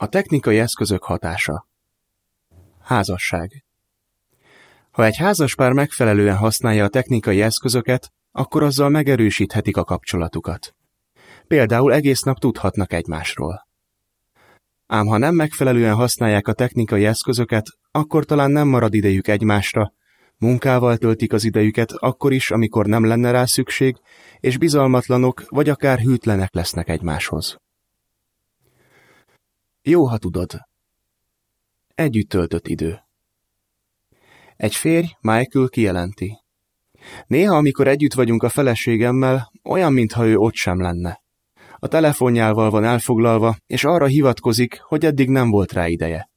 A technikai eszközök hatása. Házasság. Ha egy házaspár megfelelően használja a technikai eszközöket, akkor azzal megerősíthetik a kapcsolatukat. Például egész nap tudhatnak egymásról. Ám ha nem megfelelően használják a technikai eszközöket, akkor talán nem marad idejük egymásra, munkával töltik az idejüket akkor is, amikor nem lenne rá szükség, és bizalmatlanok vagy akár hűtlenek lesznek egymáshoz. Jó, ha tudod. Együtt töltött idő. Egy férj, Michael kijelenti. Néha, amikor együtt vagyunk a feleségemmel, olyan, mintha ő ott sem lenne. A telefonjával van elfoglalva, és arra hivatkozik, hogy eddig nem volt rá ideje.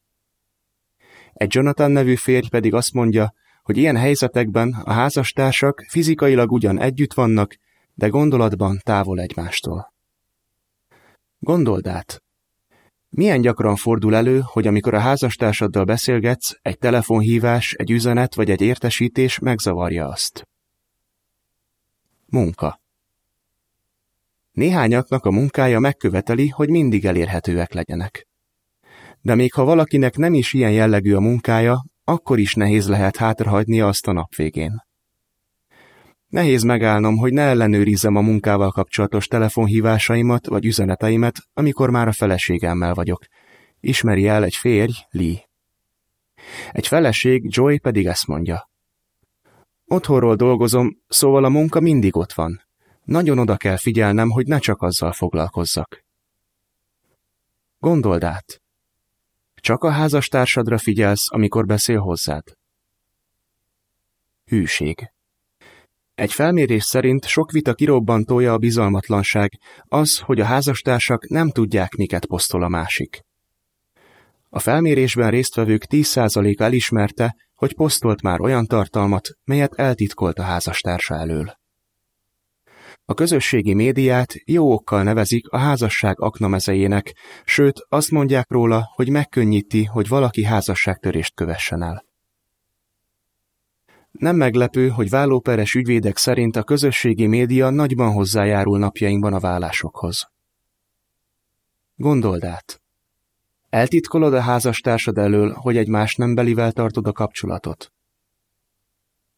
Egy Jonathan nevű férj pedig azt mondja, hogy ilyen helyzetekben a házastársak fizikailag ugyan együtt vannak, de gondolatban távol egymástól. Gondold át, milyen gyakran fordul elő, hogy amikor a házastársaddal beszélgetsz, egy telefonhívás, egy üzenet vagy egy értesítés megzavarja azt? Munka. Néhányaknak a munkája megköveteli, hogy mindig elérhetőek legyenek. De még ha valakinek nem is ilyen jellegű a munkája, akkor is nehéz lehet hátrahagynia azt a nap végén. Nehéz megállnom, hogy ne ellenőrizzem a munkával kapcsolatos telefonhívásaimat vagy üzeneteimet, amikor már a feleségemmel vagyok. Ismeri el egy férj, Lee. Egy feleség, Joy pedig ezt mondja. Otthonról dolgozom, szóval a munka mindig ott van. Nagyon oda kell figyelnem, hogy ne csak azzal foglalkozzak. Gondold át. Csak a házastársadra figyelsz, amikor beszél hozzád. Hűség. Egy felmérés szerint sok vita kirobbantója a bizalmatlanság, az, hogy a házastársak nem tudják, miket posztol a másik. A felmérésben résztvevők 10%-a elismerte, hogy posztolt már olyan tartalmat, melyet eltitkolt a házastársa elől. A közösségi médiát jó okkal nevezik a házasság aknamezejének, sőt azt mondják róla, hogy megkönnyíti, hogy valaki házasságtörést kövessen el. Nem meglepő, hogy vállóperes ügyvédek szerint a közösségi média nagyban hozzájárul napjainkban a vállásokhoz. Gondold át. Eltitkolod a házastársad elől, hogy egy más nembelivel tartod a kapcsolatot.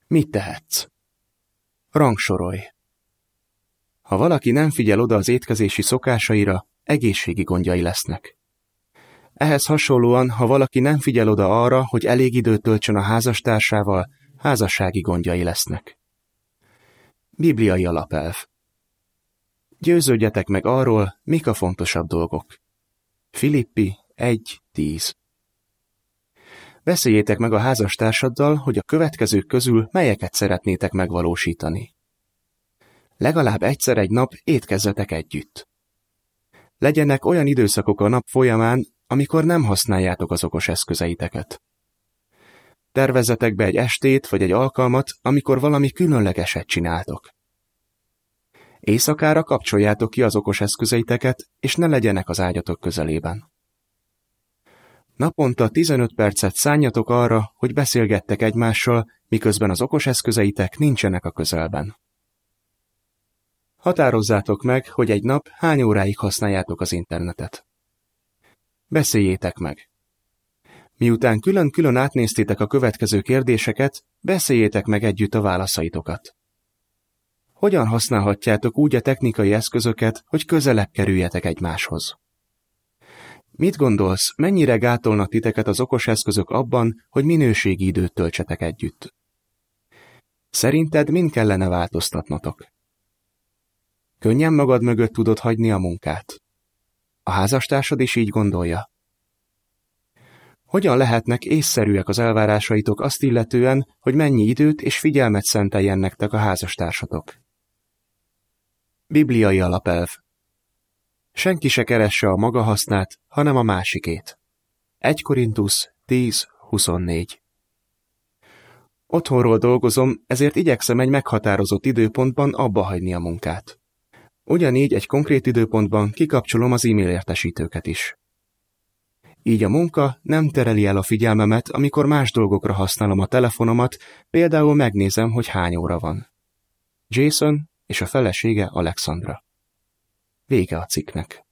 Mit tehetsz? Rangsorolj. Ha valaki nem figyel oda az étkezési szokásaira, egészségi gondjai lesznek. Ehhez hasonlóan, ha valaki nem figyel oda arra, hogy elég időt töltsön a házastársával, házassági gondjai lesznek. Bibliai alapelv Győződjetek meg arról, mik a fontosabb dolgok. Filippi 1.10 Beszéljétek meg a házastársaddal, hogy a következők közül melyeket szeretnétek megvalósítani. Legalább egyszer egy nap étkezzetek együtt. Legyenek olyan időszakok a nap folyamán, amikor nem használjátok az okos eszközeiteket. Tervezzetek be egy estét vagy egy alkalmat, amikor valami különlegeset csináltok. Éjszakára kapcsoljátok ki az okos eszközeiteket, és ne legyenek az ágyatok közelében. Naponta 15 percet szánjatok arra, hogy beszélgettek egymással, miközben az okos eszközeitek nincsenek a közelben. Határozzátok meg, hogy egy nap hány óráig használjátok az internetet. Beszéljétek meg. Miután külön-külön átnéztétek a következő kérdéseket, beszéljétek meg együtt a válaszaitokat. Hogyan használhatjátok úgy a technikai eszközöket, hogy közelebb kerüljetek egymáshoz? Mit gondolsz, mennyire gátolnak titeket az okos eszközök abban, hogy minőségi időt töltsetek együtt? Szerinted mind kellene változtatnotok? Könnyen magad mögött tudod hagyni a munkát. A házastársad is így gondolja. Hogyan lehetnek észszerűek az elvárásaitok azt illetően, hogy mennyi időt és figyelmet szenteljen nektek a házastársatok? Bibliai alapelv Senki se keresse a maga hasznát, hanem a másikét. 1 Korintus 10.24 Otthonról dolgozom, ezért igyekszem egy meghatározott időpontban abba hagyni a munkát. Ugyanígy egy konkrét időpontban kikapcsolom az e-mail értesítőket is. Így a munka nem tereli el a figyelmemet, amikor más dolgokra használom a telefonomat, például megnézem, hogy hány óra van. Jason és a felesége Alexandra. Vége a cikknek.